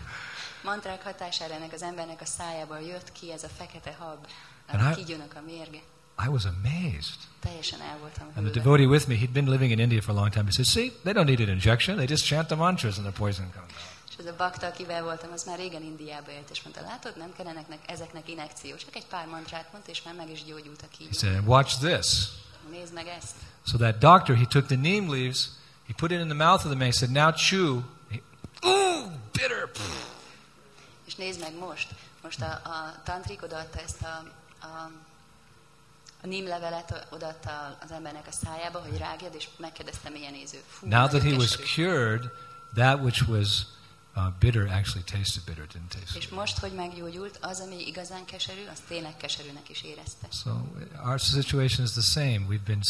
Mantrák hatására ennek az embernek a szájából jött ki ez a fekete hab, And a I- kigyönök a mérge. I was amazed. Teljesen el voltam And the devotee with me, he'd been living in India for a long time. He said, "See, they don't need an injection; they just chant the mantras, and the poison comes out." És ez a bakta, akivel voltam, az már régen Indiába élt, és mondta, látod, nem kellenek nek- ezeknek inekció, csak egy pár mantrát mondta, és már meg is gyógyult a He kígyó. said, "And watch this." Nézd meg ezt. So that doctor, he took the neem leaves, he put it in the mouth of the man. He said, "Now chew." He, Ooh, bitter. És nézd meg most, most a, a tantrik odaadta ezt a, a, a nímlevelet, odaadta az embernek a szájába, hogy rágjad, és megkérdezte, milyen ízű. Fú, Now that he was cured, that which was uh, bitter actually tasted bitter. It didn't taste. És most, hogy meggyógyult, az, ami igazán keserű, az tényleg keserűnek is érezte. So our situation is the same. We've been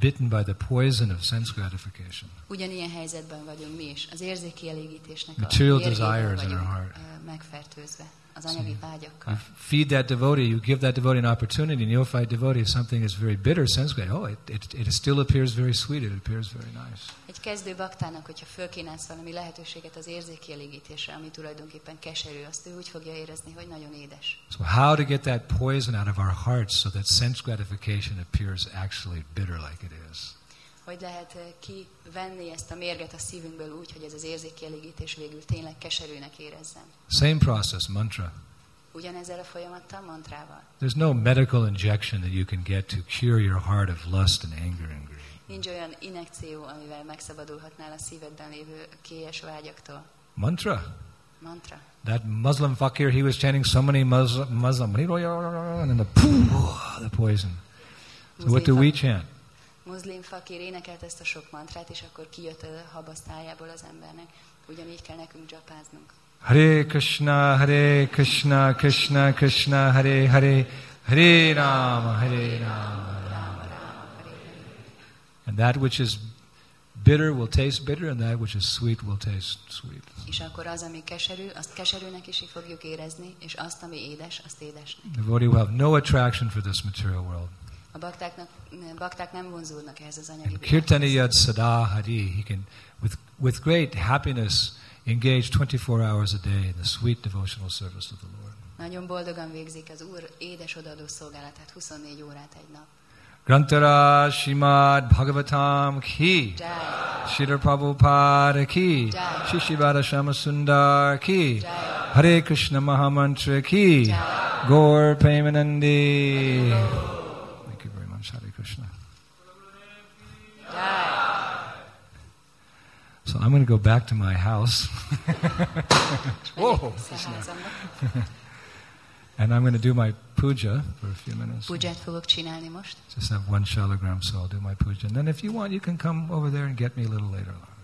bitten by the poison of sense gratification. Ugyanilyen helyzetben vagyunk mi is. Az érzékielégítésnek a Material mérgéből desires in our heart. ö, megfertőzve az anyagi vágyakkal. feed that devotee, you give that devotee an opportunity, find devotee if something is very bitter, sense gratification. Oh, it, it, it still appears very sweet. It appears very nice. Egy kezdő baktának, hogyha fölkínálsz valami lehetőséget az érzékielégítésre, ami tulajdonképpen keserű, azt ő úgy fogja érezni, hogy nagyon édes. So how to get that poison out of our hearts so that sense gratification appears actually bitter like it is? Hogy lehet ö, kivenni ezt a mérget a szívünkből úgy, hogy ez az érzékielégítés végül tényleg keserűnek érezzen. Same process, mantra. Ugyanezzel a folyamattal, mantrával. There's no medical injection that you can get to cure your heart of lust and anger and greed. Nincs olyan inekció, amivel megszabadulhatnál a szívedben lévő kélyes vágyaktól. Mantra. Mantra. That Muslim fakir, he was chanting so many Muslim, Muslim and then the, poof, the poison. So what do we chant? Muszlim fakír énekelt ezt a sok mantrát, és akkor kijött a hab a szájából az embernek. Ugyanígy kell nekünk dzsapáznunk. Hare Krishna, Hare Krishna, Krishna Krishna, Hare Hare, Hare Rama, Hare Rama, Rama Rama. And that which is bitter will taste bitter, and that which is sweet will taste sweet. És akkor az, ami keserű, azt keserűnek is fogjuk érezni, és azt, ami édes, azt édesnek. Devotee will have no attraction for this material world. A baktáknak, bakták nem vonzódnak ehhez az anyagi Kirtani yad sada hari. He can, with, with great happiness, engage 24 hours a day in the sweet devotional service of the Lord. Nagyon boldogan végzik az Úr édes odaadó szolgálatát 24 órát egy nap. Grantara Shimad Bhagavatam ki. Srila Prabhupada ki. Shishivada Shama Sundar ki. Hare Krishna Mahamantra ki. Gaur Premanandi. So I'm going to go back to my house. Whoa. And I'm going to do my puja for a few minutes. Puját fogok csinálni most. Just have one shalagram, so I'll do my puja. And then if you want, you can come over there and get me a little later on.